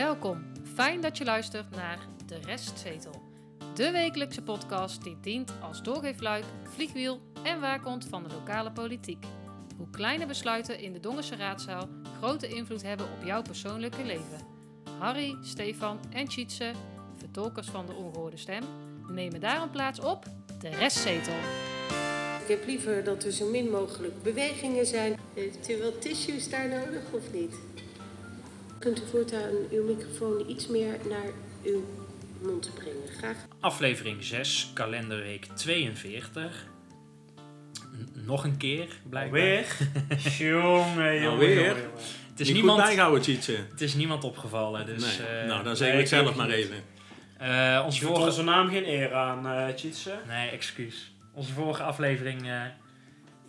Welkom. Fijn dat je luistert naar De Restzetel. De wekelijkse podcast die dient als doorgeefluik, vliegwiel en waakhond van de lokale politiek. Hoe kleine besluiten in de Dongense raadzaal grote invloed hebben op jouw persoonlijke leven. Harry, Stefan en Tjitse, vertolkers van de ongehoorde stem, nemen daarom plaats op De Restzetel. Ik heb liever dat er zo min mogelijk bewegingen zijn. Heeft u wat tissues daar nodig of niet? Kunt u voortaan uw microfoon iets meer naar uw mond brengen? Graag. Aflevering 6, kalenderweek 42. N- nog een keer, blijkbaar. Weer? jongen, jongen, jongen. Het is, Niet niemand, Tjitse. het is niemand opgevallen. Dus, nee. eh, nou, dan zeg nee, ik zelf ik maar even. eh, onze Je doet vorige... onze naam geen eer aan, eh Tjitse. Nee, excuus. Onze vorige aflevering eh,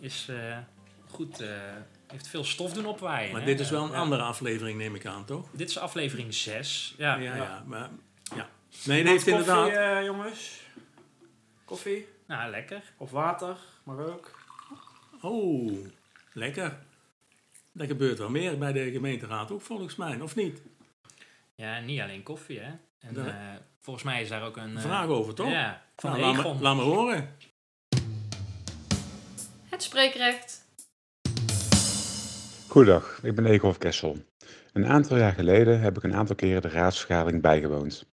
is eh, goed... eh, heeft veel stof doen opwaaien. Maar hè? dit is wel een Ja. andere aflevering, neem ik aan, toch? Dit is aflevering 6. Ja, ja, ja. ja. Maar, ja. Nee, dat heeft Koffie, inderdaad... eh, jongens? Koffie? Nou, lekker. Of water? Maar ook. Oh, lekker. Dat gebeurt wel meer bij de gemeenteraad ook, volgens mij, of niet? Ja, niet alleen koffie, hè. En eh, volgens mij is daar ook een... eh, Vraag over, toch? Ja, van Nou, laat, me, laat me horen. Het spreekrecht. Goedendag, ik ben Eekhoff Kessel. Een aantal jaar geleden heb ik een aantal keren de raadsvergadering bijgewoond.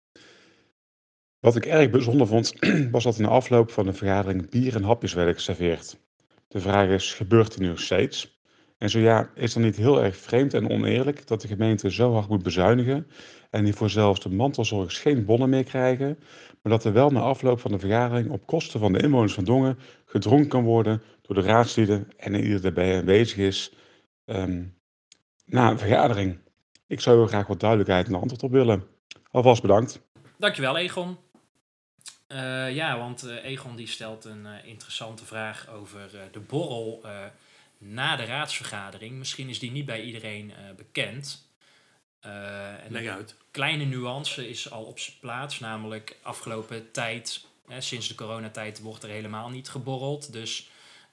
Wat ik erg bijzonder vond, was dat in de afloop van de vergadering bier en hapjes werden geserveerd. De vraag is, gebeurt dit nu nog steeds? En zo ja, is het niet heel erg vreemd en oneerlijk dat de gemeente zo hard moet bezuinigen en hiervoor zelfs de mantelzorgers geen bonnen meer krijgen, maar dat er wel na afloop van de vergadering op kosten van de inwoners van Dongen gedronken kan worden door de raadsleden en ieder daarbij aanwezig is ehm, na een vergadering. Ik zou er graag wat duidelijkheid en antwoord op willen. Alvast bedankt. Dankjewel, Egon. Eh, ja, want eh, Egon die stelt een eh, interessante vraag over eh, de borrel eh, na de raadsvergadering. Misschien is die niet bij iedereen eh, bekend. Eh, en Leg een uit. kleine nuance is al op zijn plaats, namelijk afgelopen tijd, hè, sinds de coronatijd, wordt er helemaal niet geborreld. Dus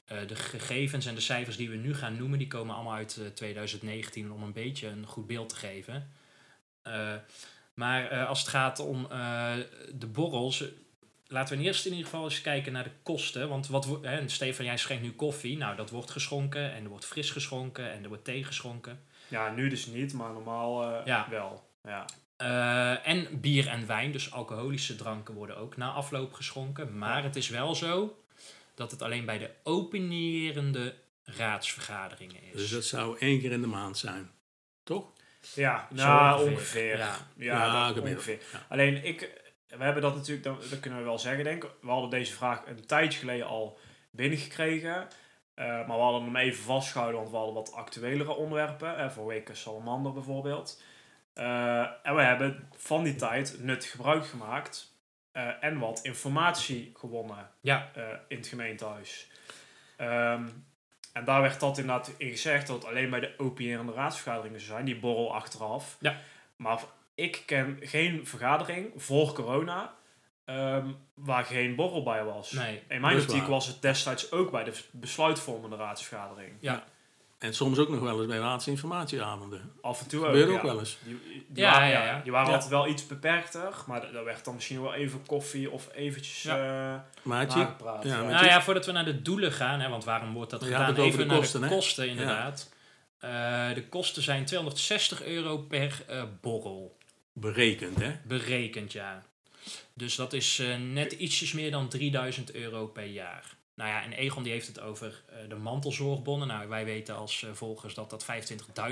de gegevens en de cijfers die we nu gaan noemen, die komen allemaal uit eh, 2019 om een beetje een goed beeld te geven. Eh, maar eh, als het gaat om eh, de borrels, eh, laten we eerst in ieder geval eens kijken naar de kosten. Want wat, hè, Stefan, jij schenkt nu koffie. Nou, dat wordt geschonken en er wordt fris geschonken en er wordt thee geschonken. Ja, nu dus niet, maar normaal eh, Ja. wel. Ja. Eh, en bier en wijn, dus alcoholische dranken, worden ook na afloop geschonken. Maar het is wel zo dat het alleen bij de openerende raadsvergaderingen is. Dus dat zou één keer in de maand zijn. Toch? Ja, nou ongeveer. ongeveer. Ja. Ja, Ja, dat gemiddeld. ongeveer. Ja. Alleen ik, we hebben dat natuurlijk, dat, dat kunnen we wel zeggen denk ik. We hadden deze vraag een tijdje geleden al binnengekregen. Eh, maar we hadden hem even vastgehouden, want we hadden wat actuelere onderwerpen. Eh, voor weken Salamander bijvoorbeeld. Eh, en we hebben van die tijd nuttig gebruik gemaakt. Eh, en wat informatie gewonnen Ja, eh, in het gemeentehuis. Ehm, en daar werd dat inderdaad in gezegd dat alleen bij de opinerende raadsvergaderingen zijn, die borrel achteraf. Ja. Maar ik ken geen vergadering voor corona ehm, waar geen borrel bij was. nee. In mijn optiek was het destijds ook bij de besluitvormende raadsvergadering. Ja, En soms ook nog wel eens bij raadsinformatieavonden. Af en toe ook. Gebeurt ja. ook wel eens. Die, die Ja, waren, ja, ja. die waren Ja. altijd wel iets beperkter, maar daar werd dan misschien wel even koffie of eventjes Ja. eh, Maatje, nagepraat. ja, Nou ja, voordat we naar de doelen gaan, hè, want waarom wordt dat gedaan? het over Even de naar kosten, de hè? kosten, inderdaad. Eh, de kosten zijn 260 euro per eh, borrel. berekend, hè? Berekend, ja. Dus dat is net ietsjes meer dan 3000 euro per jaar. Nou ja, en Egon die heeft het over eh, de mantelzorgbonnen. Nou, wij weten als eh, volgers dat dat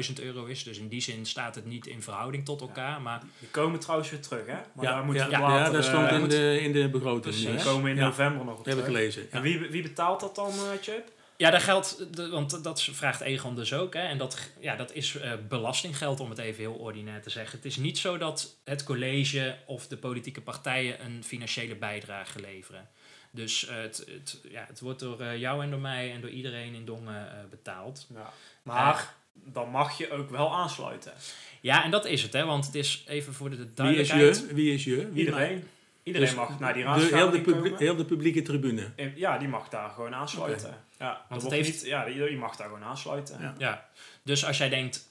25.000 euro is. Dus in die zin staat het niet in verhouding tot elkaar. Maar Die komen trouwens weer terug, hè? Maar daar ja, moeten ja, we ja, later... dat stond eh, in de, in de begroting. Die komen in Ja, november nog op Dat heb ik terug. gelezen. Ja. En wie, wie betaalt dat dan, Chip? Ja, dat geldt, de- want dat vraagt Egon dus ook. Hè, en dat, ja, dat is eh, belastinggeld, om het even heel ordinair te zeggen. Het is niet zo dat het college of de politieke partijen een financiële bijdrage leveren. Dus eh, het, het, ja, het wordt door eh, jou en door mij en door iedereen in Dongen eh, betaald. Ja. Maar dan mag je ook wel aansluiten. Ja, en dat is het, hè, want het is even voor de Wie is duidelijkheid. je? Wie is je? Wie Iedereen. Iedereen Dus mag naar die de, heel, de raadsvergadering publie- komen. heel de publieke tribune. En Ja, die mag daar gewoon aansluiten. Ja, Want dat het heeft- niet, ja, die, die mag daar gewoon aansluiten. Ja. Ja, dus als jij denkt,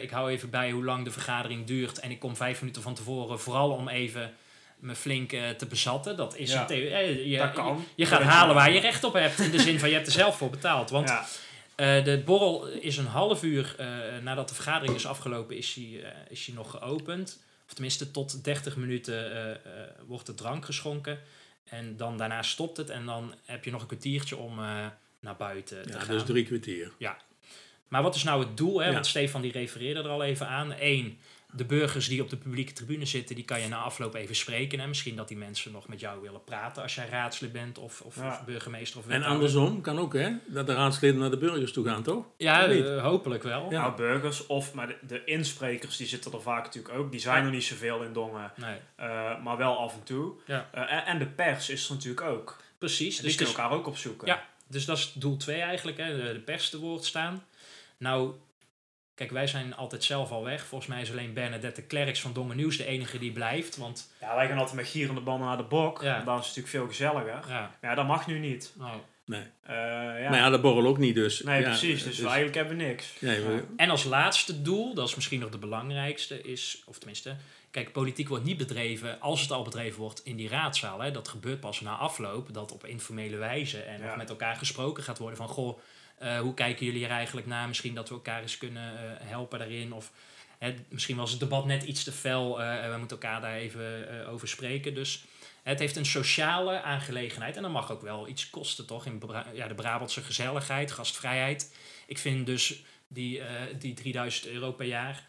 ik hou even bij hoe lang de vergadering duurt en ik kom vijf minuten van tevoren, vooral om even me flink eh, te bezatten, dat is Ja. eh, je, dat kan. Je, je gaat halen waar je recht op hebt, in de zin van je hebt er zelf voor betaald. Want ja. eh, de borrel is een half uur eh, nadat de vergadering is afgelopen, is hij eh, is hij nog geopend. Of tenminste, tot 30 minuten eh, eh, wordt de drank geschonken. En dan daarna stopt het en dan heb je nog een kwartiertje om eh, naar buiten te Ja, gaan. dus drie kwartier. Maar wat is nou het doel? Hè? Ja. Want Stefan die refereerde er al even aan. Eén, de burgers die op de publieke tribune zitten, die kan je na afloop even spreken. Hè? Misschien dat die mensen nog met jou willen praten als jij raadslid bent of, of, Ja. of burgemeester of En andersom kan ook, hè? Dat de raadsleden naar de burgers toe gaan, toch? Ja, eh, hopelijk wel. Ja. Nou, burgers of maar de, de insprekers, die zitten er vaak natuurlijk ook. Die zijn nog niet zoveel in Dongen, Nee, eh, maar wel af en toe. Ja. Eh, en, en de pers is er natuurlijk ook. precies. Dus Dus, die kunnen dus, elkaar ook opzoeken. Ja. dus dat is doel twee eigenlijk, hè? De, de pers te woord staan. Nou, kijk, wij zijn altijd zelf al weg. Volgens mij is alleen Bernadette Klerks van Dongen Nieuws de enige die blijft. Want Ja, wij gaan altijd met gierende banden naar de bok. Ja. Dan is het natuurlijk veel gezelliger. ja, Maar ja, dat mag nu niet. nou, Nee. Eh, ja. Maar ja, dat borrel ook niet, dus. nee, ja, precies. Dus, wij eigenlijk hebben we niks. We- En als laatste doel, dat is misschien nog de belangrijkste, is, of tenminste, kijk, politiek wordt niet bedreven, als het al bedreven wordt, in die raadzaal. Hè. Dat gebeurt pas na afloop, dat op informele wijze en met elkaar gesproken gaat worden van, goh, eh, hoe kijken jullie er eigenlijk naar? Misschien dat we elkaar eens kunnen eh, helpen daarin. Of hè, misschien was het debat net iets te fel, eh, we moeten elkaar daar even over spreken. Dus het heeft een sociale aangelegenheid en dat mag ook wel iets kosten, toch? In Bra- ja, de Brabantse gezelligheid, gastvrijheid. Ik vind dus die, die 3000 euro per jaar,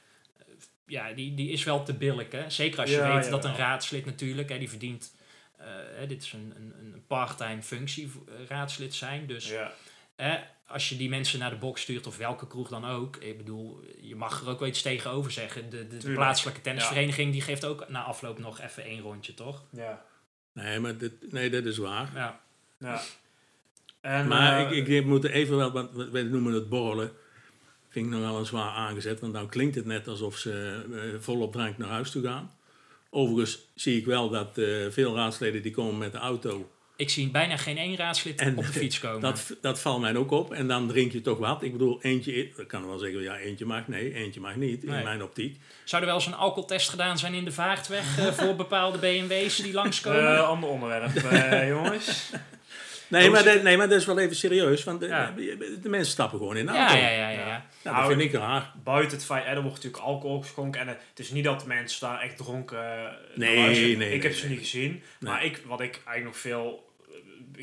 ja, die, die is wel te billig. Hè? Zeker als je Ja, weet dat een raadslid natuurlijk, hè, die verdient, hè, dit is een, een, een part-time functie, raadslid zijn. Dus Ja. Als je die mensen naar de box stuurt, of welke kroeg dan ook, ik bedoel, je mag er ook wel iets tegenover zeggen. De, de, plaatselijke tennisvereniging, die geeft ook na afloop nog even één rondje, toch? Ja. Nee, maar dit, nee, dat is waar. Ja, ja. En, Maar eh, ik, ik moet even wel, want wij noemen het borrelen. Vind ik nog wel een zwaar aangezet, want dan klinkt het net alsof ze eh, volop drank naar huis toe gaan. Overigens zie ik wel dat eh, veel raadsleden die komen met de auto. Ik zie bijna geen één raadslid En op de fiets komen. Dat, dat valt mij ook op. En dan drink je toch wat. Ik bedoel, eentje, ik kan wel zeggen, ja, eentje mag. Nee, eentje mag niet, Nee. in mijn optiek. Zou er wel eens een alcoholtest gedaan zijn in de vaartweg eh, voor bepaalde BMW's die langskomen? eh, ander onderwerp, eh, jongens. Nee maar, dat, nee, maar dat is wel even serieus. Want de, Ja. de, mensen stappen gewoon in de ja, auto. ja, ja, ja, ja. Nou, dat Nou, vind ik- ik raar. Buiten het feit, er wordt natuurlijk alcohol geschonken. En het is niet dat de mensen daar echt dronken Nee, nee, Ik heb nee, ze nee. niet gezien. Maar ik, wat ik eigenlijk nog veel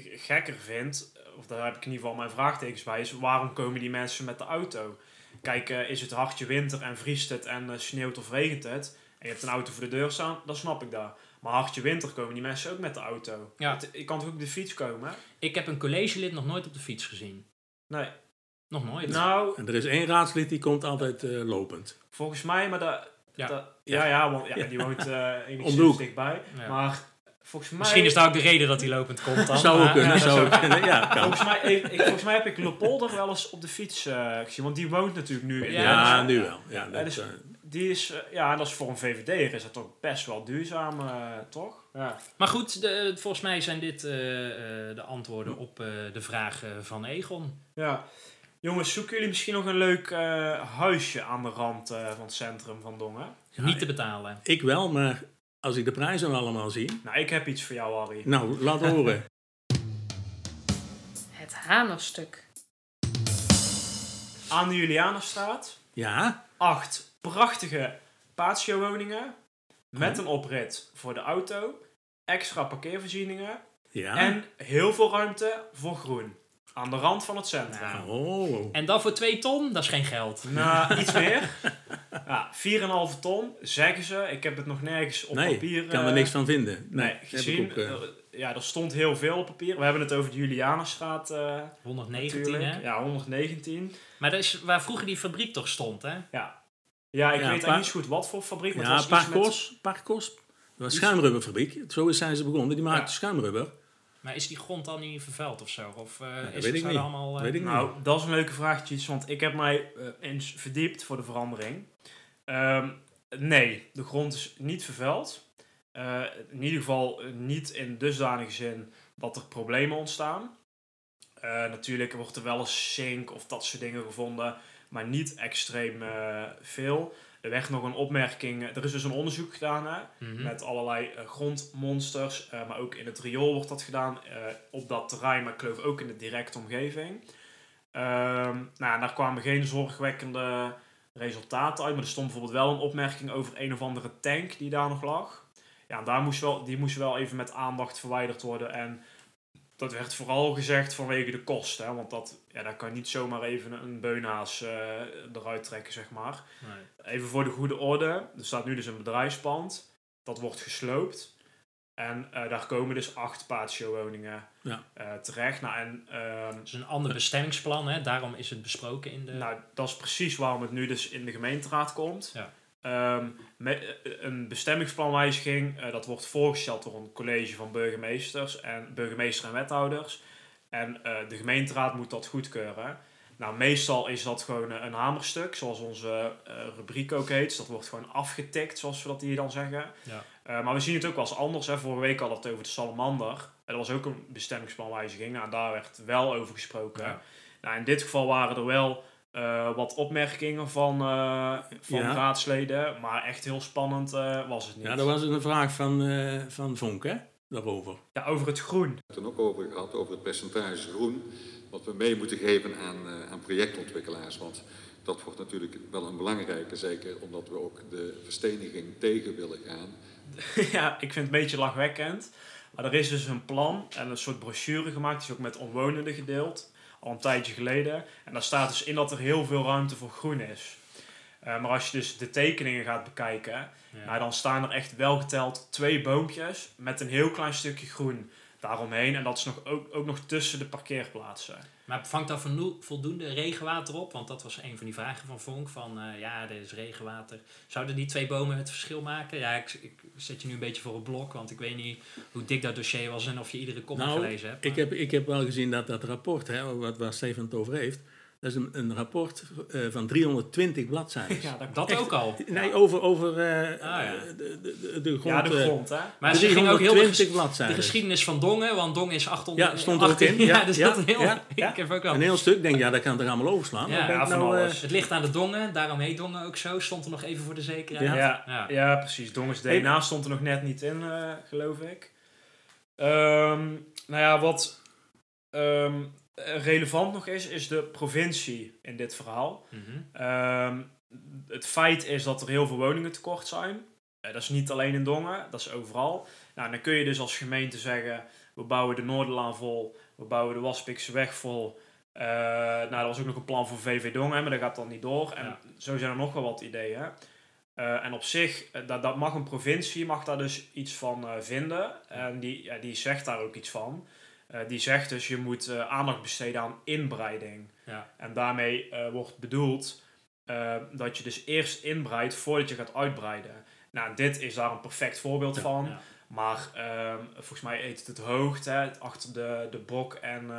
gekker vind, of daar heb ik in ieder geval mijn vraagtekens bij, is waarom komen die mensen met de auto? Kijk, eh, is het hartje winter en vriest het en eh, sneeuwt of regent het, en je hebt een auto voor de deur staan, dan snap ik dat. Maar hartje winter komen die mensen ook met de auto. Ja. Het- ik kan toch ook op de fiets komen? Ik heb een collegelid nog nooit op de fiets gezien. Nee. Nog nooit. Nou, En er is één raadslid die komt altijd eh, lopend. volgens mij, maar dat... Ja. dat- ja, ja, want ja, die woont eh de enigszins dichtbij. Ja. Maar volgens mij... Misschien is dat ook de reden dat hij lopend komt dan. zou ook kunnen, ja, zou ook kunnen. Ja, kan. Volgens mij, ik, ik- volgens mij heb ik Leopolder wel eens op de fiets eh, gezien. Want die woont natuurlijk nu in Ja, nu wel. Ja, dat, dus- eh, Die is, eh, ja, dat is voor een VVD'er is dat toch best wel duurzaam, eh, toch? Ja. Maar goed, de, volgens mij zijn dit eh, eh, de antwoorden op eh, de vragen van Egon. ja. Jongens, zoeken jullie misschien nog een leuk eh, huisje aan de rand eh, van het centrum van Dongen? Ja, Niet te betalen. ik wel, maar als ik de prijzen allemaal zie... Nou, ik heb iets voor jou, Harry. Nou, laat horen. Het Hanerstuk. Aan de Julianenstraat, Ja, acht prachtige patio-woningen met een oprit voor de auto, extra parkeervoorzieningen ja. en heel veel ruimte voor groen. Aan de rand van het centrum. Nou. Oh, En dan voor 2 ton, dat is geen geld. Nou, iets meer. Ja, 4,5 ton, zeggen ze. Ik heb het nog nergens op nee, papier... ik kan er eh, niks van vinden. Nee, gezien. ook, eh, eh, ja, er stond heel veel op papier. We hebben het over de Julianenstraat eh 119, natuurlijk. hè? Ja, 119. Maar dat is waar vroeger die fabriek toch stond, hè? Ja, ja ik Ja, weet niet zo goed wat voor fabriek. Maar ja, het was iets met- Parkos, Parkos. Dat was een schuimrubberfabriek. Zo zijn ze begonnen. Die maakten Ja. schuimrubber. Maar is die grond dan niet vervuild of zo? Of eh, dat is weet ik zou niet. er allemaal... eh, Weet ik Nou, dat is een leuke vraagje, want ik heb mij eh, eens verdiept voor de verandering. Ehm, nee, de grond is niet vervuild. Eh, in ieder geval niet in dusdanige zin dat er problemen ontstaan. Eh, natuurlijk wordt er wel eens zink of dat soort dingen gevonden, maar niet extreem veel. Er werd nog een opmerking, er is dus een onderzoek gedaan hè, Mhm. met allerlei eh, grondmonsters, eh, maar ook in het riool wordt dat gedaan, eh, op dat terrein, maar ik geloof ook in de directe omgeving. Ehm, nou, daar kwamen geen zorgwekkende resultaten uit, maar er stond bijvoorbeeld wel een opmerking over een of andere tank die daar nog lag. Ja, daar moest wel, die moest wel even met aandacht verwijderd worden en dat werd vooral gezegd vanwege de kosten, hè, want dat, ja, daar kan je niet zomaar even een beunhaas eh, eruit trekken, zeg maar. Nee. Even voor de goede orde. Er staat nu dus een bedrijfspand. Dat wordt gesloopt. En eh, daar komen dus acht patio-woningen Ja. eh, terecht. Nou, en ehm, Het is een ander bestemmingsplan, hè? daarom is het besproken in de... nou, dat is precies waarom het nu dus in de gemeenteraad komt. Ja. Ehm, me- eh, een bestemmingsplanwijziging, eh, dat wordt voorgesteld door een college van burgemeesters en burgemeester en wethouders. En eh, de gemeenteraad moet dat goedkeuren. Nou, meestal is dat gewoon eh, een hamerstuk, zoals onze eh, rubriek ook heet. Dat wordt gewoon afgetikt, zoals we dat hier dan zeggen. Ja. Eh, maar we zien het ook wel eens anders. Hè. Vorige week hadden we het over de salamander. En dat was ook een bestemmingsplanwijziging. Nou, daar werd wel over gesproken. Ja. Nou, in dit geval waren er wel eh, wat opmerkingen van, eh, van Ja. raadsleden. Maar echt heel spannend eh, was het niet. Ja, dat was een vraag van, eh, van Vonk, hè? Daarover. Ja, over het groen. het er ook over gehad, over het percentage groen, wat we mee moeten geven aan, eh, aan projectontwikkelaars. Want dat wordt natuurlijk wel een belangrijke, zeker omdat we ook de versteniging tegen willen gaan. ja, ik vind het een beetje lachwekkend. Maar er is dus een plan en een soort brochure gemaakt. Die is ook met omwonenden gedeeld. Al een tijdje geleden. En daar staat dus in dat er heel veel ruimte voor groen is. Eh, maar als je dus de tekeningen gaat bekijken, Ja. nou, dan staan er echt wel geteld twee boompjes met een heel klein stukje groen daaromheen. En dat is nog, ook, ook nog tussen de parkeerplaatsen. Maar vangt daar voldo- voldoende regenwater op? Want dat was een van die vragen van Vonk. Van eh, ja, er is regenwater. Zouden die twee bomen het verschil maken? Ja, ik, ik zet je nu een beetje voor een blok. Want ik weet niet hoe dik dat dossier was en of je iedere comment Nou, gelezen hebt. Ik heb, ik heb wel gezien dat dat rapport, hè, wat, waar Stefan het over heeft, dat is een, een rapport eh, van 320 bladzijden. Ja, dat, dat echt- ook al. Nee, over, over eh, Ah, ja. de, de, de, grond. ja, de eh, grond, hè. Maar ze ging ook heel de, 320 ges- de bladzijden. geschiedenis van Dongen. Want Dongen is 800... Ja, stond er ook 18 in. Ja, dus ja, dat een heel... ja, ja. Ik heb ook al... Een heel stuk, Ik denk ja, dat kan er allemaal overslaan. Ja, van nou, eh, alles. Het ligt aan de Dongen. Daarom heet Dongen ook zo. Stond er nog even voor de zekerheid. Ja. Ja, Ja. ja. precies. Dongens DNA stond er nog net niet in, eh, geloof ik. Ehm, nou ja, wat ehm, relevant nog is, is de provincie in dit verhaal. Mhm. Ehm, het feit is dat er heel veel woningen tekort zijn. Eh, dat is niet alleen in Dongen, dat is overal. Nou, dan kun je dus als gemeente zeggen, we bouwen de Noorderlaan vol, we bouwen de Waspikse weg vol. Eh, nou, er was ook nog een plan voor VV Dongen, maar dat gaat dan niet door. En Ja. zo zijn er nog wel wat ideeën. Eh, en op zich, eh, dat, dat mag een provincie mag daar dus iets van eh, vinden. En die, ja, die zegt daar ook iets van. Eh, die zegt dus, je moet eh, aandacht besteden aan inbreiding. Ja. En daarmee eh, wordt bedoeld dat je dus eerst inbreidt voordat je gaat uitbreiden. Nou, dit is daar een perfect voorbeeld Ja, van. ja. Maar ehm, volgens mij heet het het hoogte, hè, achter de, de Bok en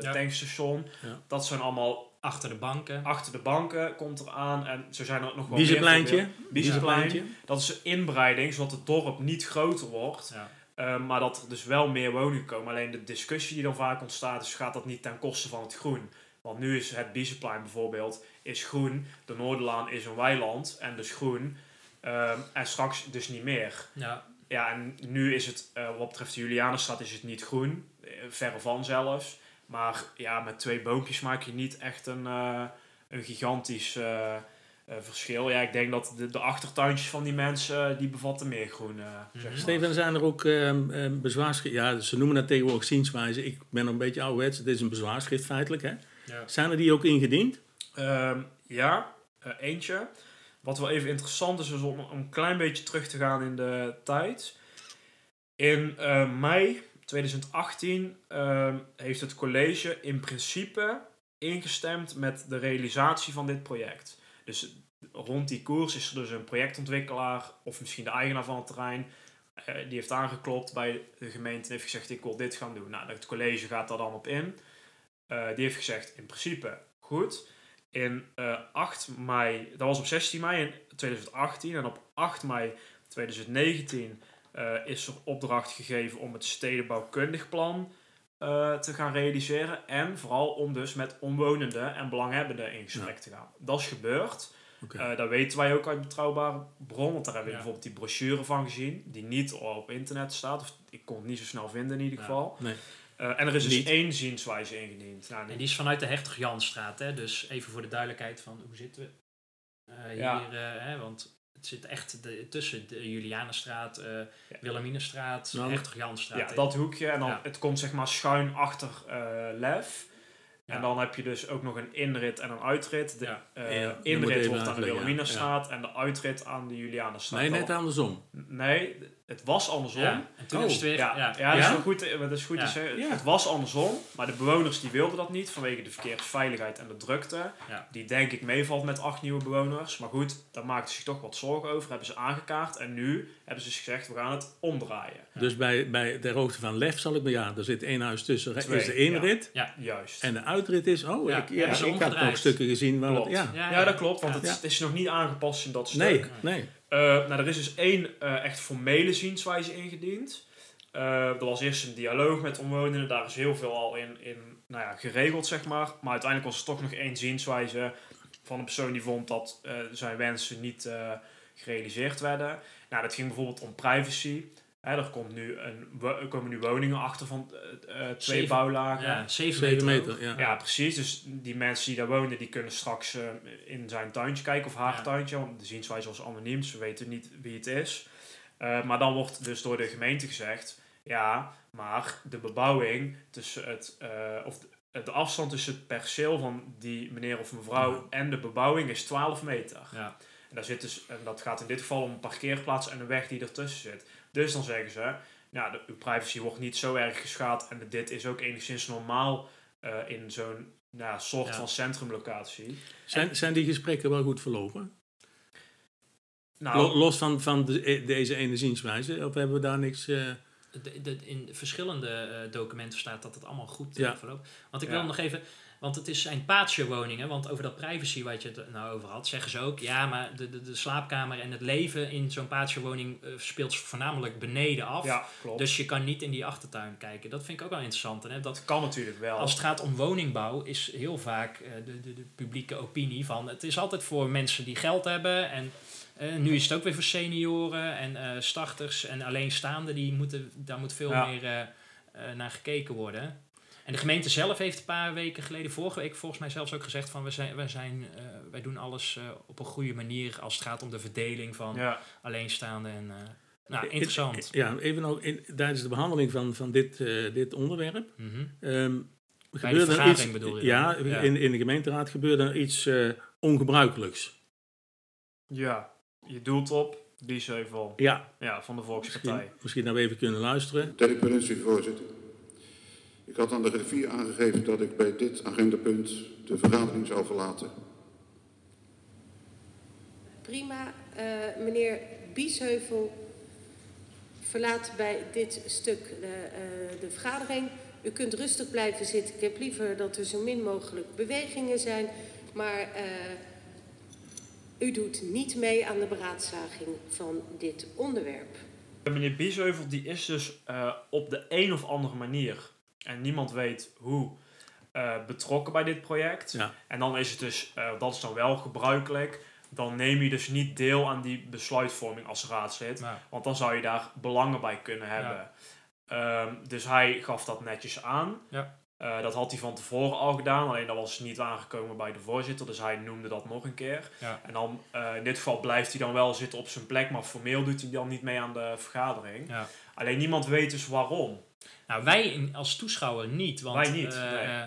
tankstation. Dat zijn allemaal Achter de banken. achter de banken, komt eraan. En zo zijn er nog wel meer Biezenpleintje. Biezenpleintje. Dat is inbreiding, zodat het dorp niet groter wordt. Ja. Eh, maar dat er dus wel meer woningen komen. Alleen de discussie die dan vaak ontstaat, is gaat dat niet ten koste van het groen. Want nu is het Biezenplein bijvoorbeeld is groen. De Noorderlaan is een weiland en dus groen. Ehm, en straks dus niet meer. Ja. Ja, en nu is het, eh, wat betreft de Julianenstad, is het niet groen. Eh, verre van zelfs. Maar ja, met twee boompjes maak je niet echt een, eh, een gigantisch eh, verschil. Ja, ik denk dat de, de achtertuintjes van die mensen, eh, die bevatten meer groen. zeg maar. Steven, zijn er ook ehm ehm, bezwaarschriften? Ja, ze noemen dat tegenwoordig zienswijze. Ik ben nog een beetje ouderwets. Het is een bezwaarschrift feitelijk, hè? Ja. Zijn er die ook ingediend? Ehm, ja, eentje. Wat wel even interessant is, is om, om een klein beetje terug te gaan in de tijd. In eh, mei 2018 ehm, heeft het college in principe ingestemd met de realisatie van dit project. Dus rond die koers is er dus een projectontwikkelaar, of misschien de eigenaar van het terrein, eh, die heeft aangeklopt bij de gemeente en heeft gezegd: Ik wil dit gaan doen. Nou, het college gaat daar dan op in. Eh, die heeft gezegd: In principe goed. In eh 8 mei, dat was op 16 mei in 2018 en op 8 mei 2019 eh, is er opdracht gegeven om het stedenbouwkundig plan eh, te gaan realiseren. En vooral om dus met omwonenden en belanghebbenden in gesprek te gaan. Dat is gebeurd. Oké. Eh, dat weten wij ook uit betrouwbare bron, want daar hebben we Ja. bijvoorbeeld die brochure van gezien, die niet op internet staat. Of ik kon het niet zo snel vinden in ieder Ja. geval. Nee. Eh, en er is dus één zienswijze ingediend. Nou, En die is vanuit de Hertog Janstraat, hè? dus even voor de duidelijkheid van hoe zitten we eh, hier, Ja. eh, hè? want het zit echt de, tussen de Julianenstraat, eh Ja. Wilhelminastraat, Nou, Hertog Janstraat. Ja, dat hoekje. En dan, Ja. het komt zeg maar schuin achter eh, Lef. Ja. En dan heb je dus ook nog een inrit en een uitrit. De Ja. eh, Ja, inrit wordt aan de ja. Wilhelminastraat en de uitrit aan de Julianenstraat. Nee, net andersom. Nee, het was andersom. Ja, en toen Oh. is het weer... Ja, Ja, ja, dat is Ja? wel goed, eh, dat is goed Ja. te zeggen. Ja. Het was andersom, maar de bewoners die wilden dat niet vanwege de verkeersveiligheid en de drukte. Ja. Die denk ik meevalt met acht nieuwe bewoners. Maar goed, daar maakten ze zich toch wat zorgen over. Hebben ze aangekaart en nu hebben ze dus gezegd, we gaan het omdraaien. Dus bij, bij ter hoogte van Lef zal ik me, ja, er zit één huis tussen. Twee, is de inrit Juist. en de uitrit is, oh, Ja, ik, ja, ik had omgedraaid. nog stukken gezien waar het, Klopt. ja. Ja, Ja, dat klopt, want Ja. het, is- het is nog niet aangepast in dat stuk. Nee, nee. Eh, nou, er is dus één eh, echt formele zienswijze ingediend. Eh, er was eerst een dialoog met omwonenden, daar is heel veel al in, in nou ja, geregeld, zeg maar. Maar uiteindelijk was er toch nog één zienswijze van een persoon die vond dat zijn wensen niet gerealiseerd werden. Nou, dat ging bijvoorbeeld om privacy. Hè, er, komt nu een, er komen nu woningen achter van eh, eh, twee Zeven. bouwlagen. Ja, zeven, Zeven meter. meter, ja. Ja, precies. Dus die mensen die daar wonen, die kunnen straks eh, in zijn tuintje kijken of haar Ja. tuintje. Want de zienswijze was anoniem, dus we weten niet wie het is. Eh, maar dan wordt dus door de gemeente gezegd, ja, maar de bebouwing tussen het, eh, of de, de afstand tussen het perceel van die meneer of mevrouw Ja. en de bebouwing is 12 meter. Ja. En, daar zit dus, en dat gaat in dit geval om een parkeerplaats en een weg die ertussen zit. Dus dan zeggen ze, ja, de, uw privacy wordt niet zo erg geschaad en dit is ook enigszins normaal eh, in zo'n nou, soort Ja. van centrumlocatie. Zijn, zijn die gesprekken wel goed verlopen? Nou, Lo- Los van, van de, e- deze ene zienswijze? Of hebben we daar niks... eh, De, de, in verschillende eh, documenten staat dat het allemaal goed Ja. ja. verloopt. Want ik Ja. wil nog even, want het is zijn patio-woningen, want over dat privacy wat je het nou over had, zeggen ze ook, ja, maar de, de, de slaapkamer en het leven in zo'n patio-woning eh, speelt voornamelijk beneden af. ja, klopt. Dus je kan niet in die achtertuin kijken. Dat vind ik ook wel interessant. Hè? Dat dat kan natuurlijk wel. als het gaat om woningbouw is heel vaak eh, de, de, de publieke opinie van het is altijd voor mensen die geld hebben en eh, nu is het ook weer voor senioren en starters en alleenstaanden die moeten daar moet veel Ja. meer naar gekeken worden. En de gemeente zelf heeft een paar weken geleden, vorige week volgens mij zelfs ook gezegd van we zijn, wij, zijn, eh, wij doen alles eh, op een goede manier als het gaat om de verdeling van ja. alleenstaanden en eh, nou interessant. Ja, even nog, in, tijdens de behandeling van, van dit, eh, dit onderwerp... Ehm, de gebeurde er vergadering iets, bedoel je Ja. In, in de gemeenteraad gebeurde er iets eh, ongebruikelijks. ja, je doelt op Biesheuvel Ja, ja, van de Volkspartij. misschien, misschien we even kunnen luisteren. Ter voorzitter. Ik had aan de griffier aangegeven dat ik bij dit agendapunt de vergadering zou verlaten. Prima. Eh, meneer Biesheuvel verlaat bij dit stuk de, eh, de vergadering. U kunt rustig blijven zitten. Ik heb liever dat er zo min mogelijk bewegingen zijn. Maar eh, u doet niet mee aan de beraadslaging van dit onderwerp. Meneer Biesheuvel die is dus eh, op de een of andere manier, en niemand weet hoe, eh, betrokken bij dit project. Ja. En dan is het dus, eh, dat is dan wel gebruikelijk, dan neem je dus niet deel aan die besluitvorming als raadslid. Want dan zou je daar belangen bij kunnen hebben. Ehm, dus hij gaf dat netjes aan. Ja. Eh, dat had hij van tevoren al gedaan, alleen dat was niet aangekomen bij de voorzitter. Dus hij noemde dat nog een keer. Ja. En dan, in dit geval blijft hij dan wel zitten op zijn plek, maar formeel doet hij dan niet mee aan de vergadering. ja. Alleen niemand weet dus waarom. Nou, wij als toeschouwer niet. Want, Wij niet, eh, nee.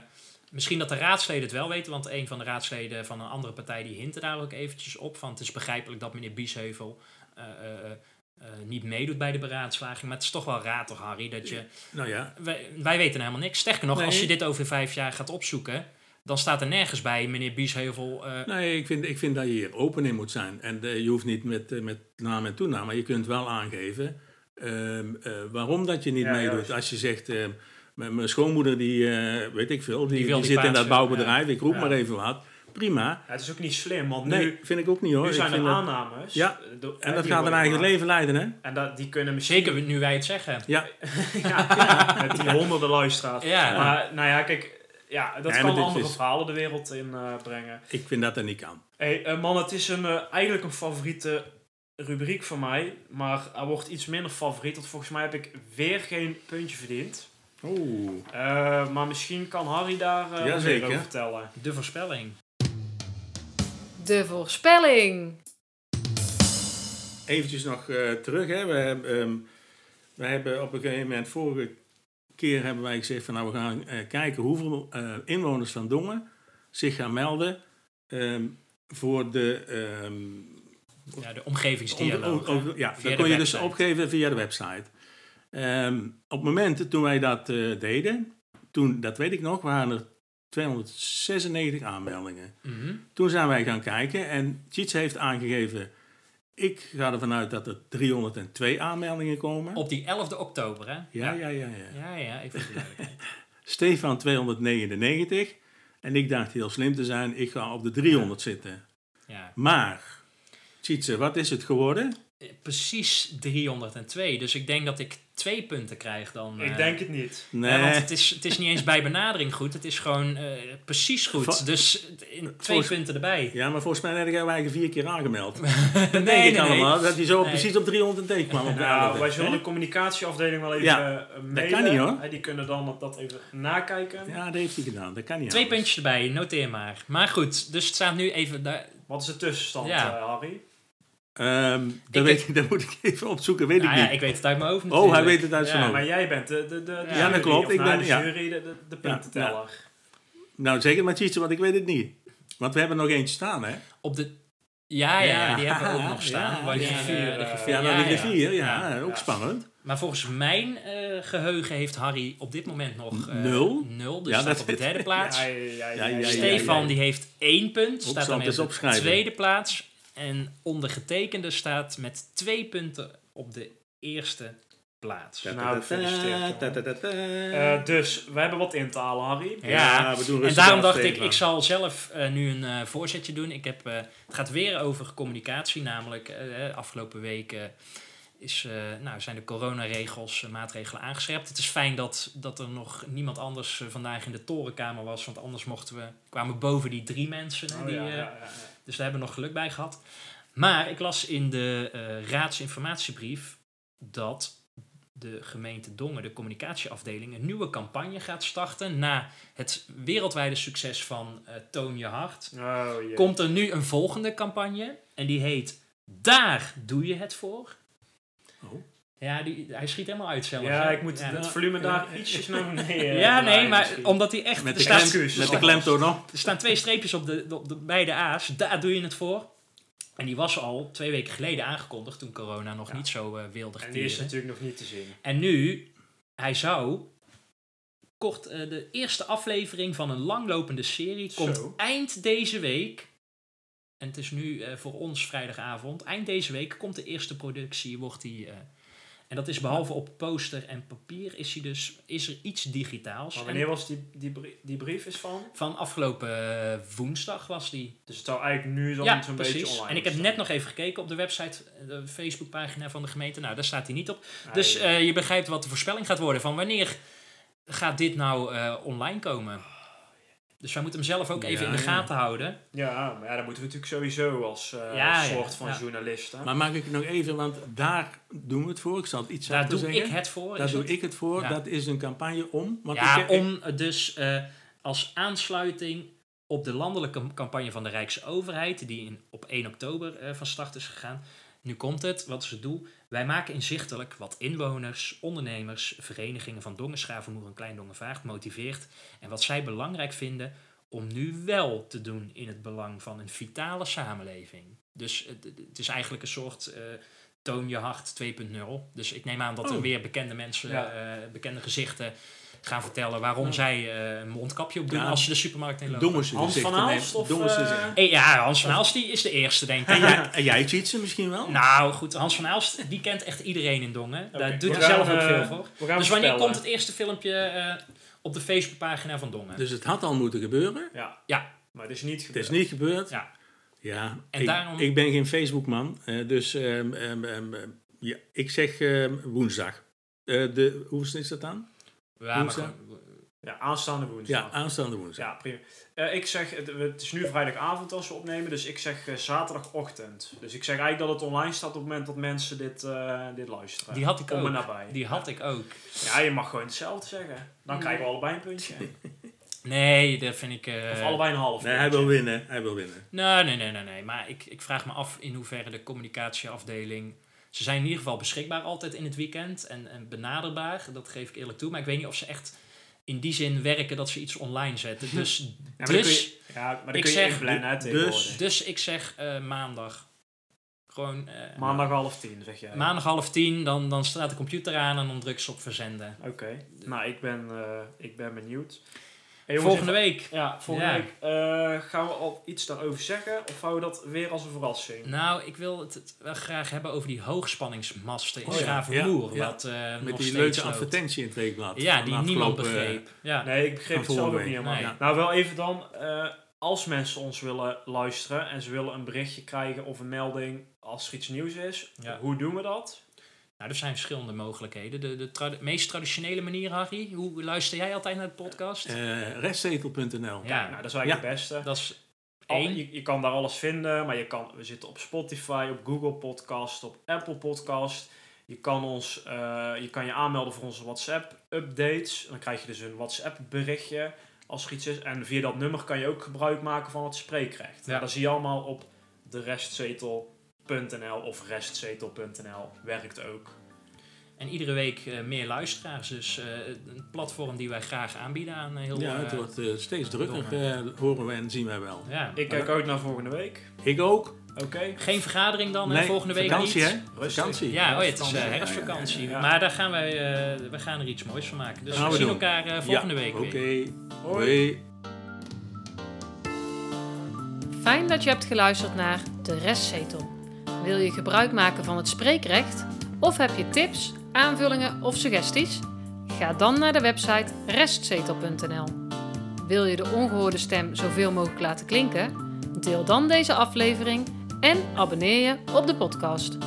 misschien dat de raadsleden het wel weten, want een van de raadsleden van een andere partij die hintte daar ook eventjes op. Van het is begrijpelijk dat meneer Biesheuvel eh, eh, niet meedoet bij de beraadslaging. Maar het is toch wel raar toch, Harry, dat je... Nou ja, Wij, wij weten helemaal niks. Sterker nog, Nee. als je dit over vijf jaar gaat opzoeken, dan staat er nergens bij meneer Biesheuvel... nee, ik vind, ik vind dat je hier open in moet zijn. En je hoeft niet met, met naam en toenaam, maar je kunt wel aangeven ehm, eh, waarom dat je niet Ja, meedoet. Als je zegt, eh, mijn schoonmoeder die, eh, weet ik veel, die, Die die, wil die zit in dat bouwbedrijf, ik roep Ja. maar even wat. prima. Ja, het is ook niet slim, want Nee, nu, vind ik ook niet hoor. nu zijn er aannames. Ja, eh, door- en dat gaat een eigen leven leiden, hè? En dat, die kunnen misschien... Zeker nu wij het zeggen. Ja, ja, ja, met die honderden luisteraars. Ja. Maar nou ja, kijk, ja, dat Nee, maar kan andere is- verhalen de wereld in brengen. ik vind dat dat niet kan. Hey, man, het is een, eigenlijk een favoriete rubriek van mij, maar hij wordt iets minder favoriet, want volgens mij heb ik weer geen puntje verdiend. Oeh. Eh, maar misschien kan Harry daar eh wat meer over vertellen. De voorspelling. De voorspelling. Eventjes nog eh, terug, hè. We, hebben, ehm, we hebben op een gegeven moment, vorige keer hebben wij gezegd van nou, we gaan eh, kijken hoeveel eh, inwoners van Dongen zich gaan melden ehm, voor de... ehm, Ja, de omgevingsdialoog. om- om- hè? ja, dat kon je dus opgeven via de website. Ehm, op het moment toen wij dat eh, deden, toen, dat weet ik nog, waren er 296 aanmeldingen. Mhm. Toen zijn wij gaan kijken en Cheats heeft aangegeven, ik ga ervan uit dat er 302 aanmeldingen komen. Op die 11 oktober, hè? Ja, ja, ja. ja. Ja, ja, de duidelijkheid. Stefan 299 en ik dacht heel slim te zijn, ik ga op de 300 zitten. Ja. Maar, Wat is het geworden? Eh, Precies 302. Dus ik denk dat ik twee punten krijg dan. Ik eh, denk het niet. Nee, Ja, want het is, het is niet eens bij benadering goed. Het is gewoon eh, precies goed. Vol- dus in twee volgens- punten erbij. ja, maar volgens mij heb jij eigen vier keer aangemeld. nee, denk ik nee, nee. allemaal, dat hij zo Nee. precies op 300 en kwam. Op de Nou, wij zullen de communicatieafdeling wel even Ja, mailen. kan niet, hoor. Die kunnen dan dat even nakijken. Ja, dat heeft hij gedaan. Dat kan niet Twee anders. puntjes erbij, noteer maar. Maar goed, dus het staat nu even daar. Wat is de tussenstand, Ja. eh, Harry? Ehm, dat, Ik- weet, ik- dat moet ik even opzoeken, weet Nou ik ja, niet. ik weet het uit mijn hoofd Oh, hij weet het uit zijn Ja, hoofd. Maar jij bent de, de, de, de Ja, dat jury, klopt. of Ik nou, ben- de ja. jury, de, de, de puntenteller. Nou, zeker maar Tjitse, want ik weet het niet. Want we hebben nog eentje staan, hè? Op de... Ja, ja, Ja. die hebben we ook nog staan. Ja, eh, griffier, de eh, griffier- Ja, nou, die ja. rivier, ja, Ja. ook Ja. spannend. Maar volgens mijn eh, geheugen heeft Harry op dit moment nog eh, Nul. nul. Dus Ja, staat dat- op de derde plaats. Ja, ja, ja, Ja, ja, ja, Stefan ja. die heeft één punt, staat eens op de tweede plaats. En ondergetekende staat met twee punten op de eerste plaats. Nou, ta. Eh, dus, we hebben wat in te halen, Harry. Ja, we doen En daarom dacht ik, ik zal zelf eh, nu een eh, voorzetje doen. Ik heb, eh, het gaat weer over communicatie, namelijk eh, afgelopen weken is, eh, nou, zijn de coronaregels, eh, maatregelen aangescherpt. Het is fijn dat, dat er nog niemand anders eh, vandaag in de torenkamer was, want anders mochten we, kwamen boven die drie mensen. Oh, die, ja, eh, ja, ja, ja. Dus daar hebben we nog geluk bij gehad. Maar ik las in de eh, raadsinformatiebrief dat de gemeente Dongen, de communicatieafdeling, een nieuwe campagne gaat starten. Na het wereldwijde succes van eh, Toon Je Hart, Oh, komt er nu een volgende campagne. En die heet Daar doe je het voor. Oh. Ja, die, hij schiet helemaal uit zelf. Ja, hè? ik moet Ja. het volume daar ietsjes naar beneden Ja, nee, maar misschien. omdat hij echt... Met de, staat- klem, excuses met de klemtoon op. er staan twee streepjes op de, op de beide A's. Daar doe je het voor. En die was al twee weken geleden aangekondigd toen corona nog niet zo eh wilde En die is natuurlijk nog niet te zien. En nu, hij zou kort eh, de eerste aflevering van een langlopende serie komt Zo. eind deze week. En het is nu eh, voor ons vrijdagavond. Eind deze week komt de eerste productie. Wordt die, eh, en dat is behalve op poster en papier is, hij dus, is er iets digitaals. Maar wanneer was die, die, brief, die brief is van? van afgelopen eh, woensdag was die. Dus het zou eigenlijk nu dan ja, zo'n beetje online en ik heb staan. net nog even gekeken op de website, eh, de Facebookpagina van de gemeente. Nou, daar staat hij niet op. Nee, Dus eh, je begrijpt wat de voorspelling gaat worden van wanneer gaat dit nou online komen. Dus wij moeten hem zelf ook even Ja, in de ja. gaten houden. ja, maar ja, dat moeten we natuurlijk sowieso als eh, Ja, soort van ja. journalisten. Maar maak ik nog even, want daar doen we het voor. Ik zal het iets Daar doe zeggen. ik het voor. Daar doe het? ik het voor. Ja. Dat is een campagne om. Want Ja, ik, ik- om dus eh, als aansluiting op de landelijke campagne van de Rijksoverheid, die in, op 1 oktober eh, van start is gegaan. Nu komt het, wat is het doel? Wij maken inzichtelijk wat inwoners, ondernemers, verenigingen van Dongen, Schavenmoer en Klein Dongenvaart motiveert en wat zij belangrijk vinden om nu wel te doen in het belang van een vitale samenleving. Dus het, is eigenlijk een soort eh, toon je hart 2.0. Dus ik neem aan dat er Oh. weer bekende mensen, Ja. eh, bekende gezichten gaan vertellen waarom zij eh, een mondkapje op doen Ja. als ze de supermarkt in lopen. Hans van. Aalst of, eh. Eh, ja, Hans van Aalst die is de eerste, denk ik. En jij, jij cheatsen misschien wel? Nou goed, Hans van Aalst die kent echt iedereen in Dongen. Daar doet hij zelf ook veel voor. We gaan Dus wanneer komt het eerste filmpje eh, op de Facebookpagina van Dongen? Dus het had al moeten gebeuren. Ja. Ja, Maar het is niet Het gebeurd. is niet gebeurd. Ja. Ja, En ik, daarom- ik ben geen Facebook-man, dus ehm, ehm, ehm, ja, ik zeg woensdag. Eh, de, hoe is dat dan? Ja, Woensdag? Ja, aanstaande woensdag. Ja, aanstaande woensdag. Ja, prima. Eh, ik zeg, het, het is nu vrijdagavond als we opnemen, dus ik zeg eh, zaterdagochtend. Dus ik zeg eigenlijk dat het online staat op het moment dat mensen dit, eh, dit luisteren. Die had ik Om ook. nabij. Die had ik ook. Ja, je mag gewoon hetzelfde zeggen. Dan krijgen we allebei een puntje. Nee, dat vind ik... eh, Of allebei een half Nee, hij wil winnen. Hij wil winnen. Nee, nee, nee, nee, nee. Maar ik, ik vraag me af in hoeverre de communicatieafdeling... Ze zijn in ieder geval beschikbaar altijd in het weekend en, en benaderbaar. Dat geef ik eerlijk toe. Maar ik weet niet of ze echt in die zin werken dat ze iets online zetten. Dus, Ja, dus, je, ja, maar dan ik zeg dus- dus ik zeg eh, maandag. Gewoon eh, Maandag half tien, zeg jij. maandag half tien. Dan, dan staat de computer aan en dan druk ze op verzenden. Oké. Nou, ik ben, eh, ik ben benieuwd. Hey, jongens, Volgende even- week. Ja, volgende Ja. week. eh, gaan we al iets daarover zeggen? Of houden we dat weer als een verrassing? Nou, ik wil het, het wel graag hebben over die hoogspanningsmasten in Oh Schravenmoer. ja. Wat eh, Met die leuke advertentie in het weekblad. Ja, die niemand eh, begreep. Ja. Nee, ik begreep het zelf ook niet helemaal. Nee. Nou, wel even dan. eh, als mensen ons willen luisteren en ze willen een berichtje krijgen of een melding als er iets nieuws is, Ja. hoe doen we dat? Nou, er zijn verschillende mogelijkheden. De, de trad- meest traditionele manier, Harry, hoe luister jij altijd naar de podcast? eh, restzetel.nl. ja, Nou, dat is eigenlijk het beste. dat is één. je, je kan daar alles vinden, maar je kan, we zitten op Spotify, op Google Podcast, op Apple Podcast. Je kan, ons, eh, je kan je aanmelden voor onze WhatsApp updates. Dan krijg je dus een WhatsApp berichtje als er iets is. En via dat nummer kan je ook gebruik maken van het spreekrecht. Ja. Dat zie je allemaal op de restzetel.nl of restzetel.nl. Werkt ook. En iedere week eh, meer luisteraars. Dus eh, een platform die wij graag aanbieden aan eh, heel Ja, het wordt eh, steeds drukker, eh, horen we en zien wij wel. ja. Ik kijk uit naar volgende week. Ik ook. Oké. Geen vergadering dan en volgende week vakantie, niet? hè? Rustig. Vakantie. Ja, oh ja, het is eh, Ja, ja, herfstvakantie. ja. Maar daar gaan wij, eh, we gaan er iets moois van maken. Dus Gaan we zien doen. elkaar eh, volgende Ja, week Oké. weer. Hoi. Fijn dat je hebt geluisterd naar De Restzetel. Wil je gebruik maken van het spreekrecht? Of heb je tips, aanvullingen of suggesties? Ga dan naar de website restzetel.nl. Wil je de ongehoorde stem zoveel mogelijk laten klinken? Deel dan deze aflevering en abonneer je op de podcast.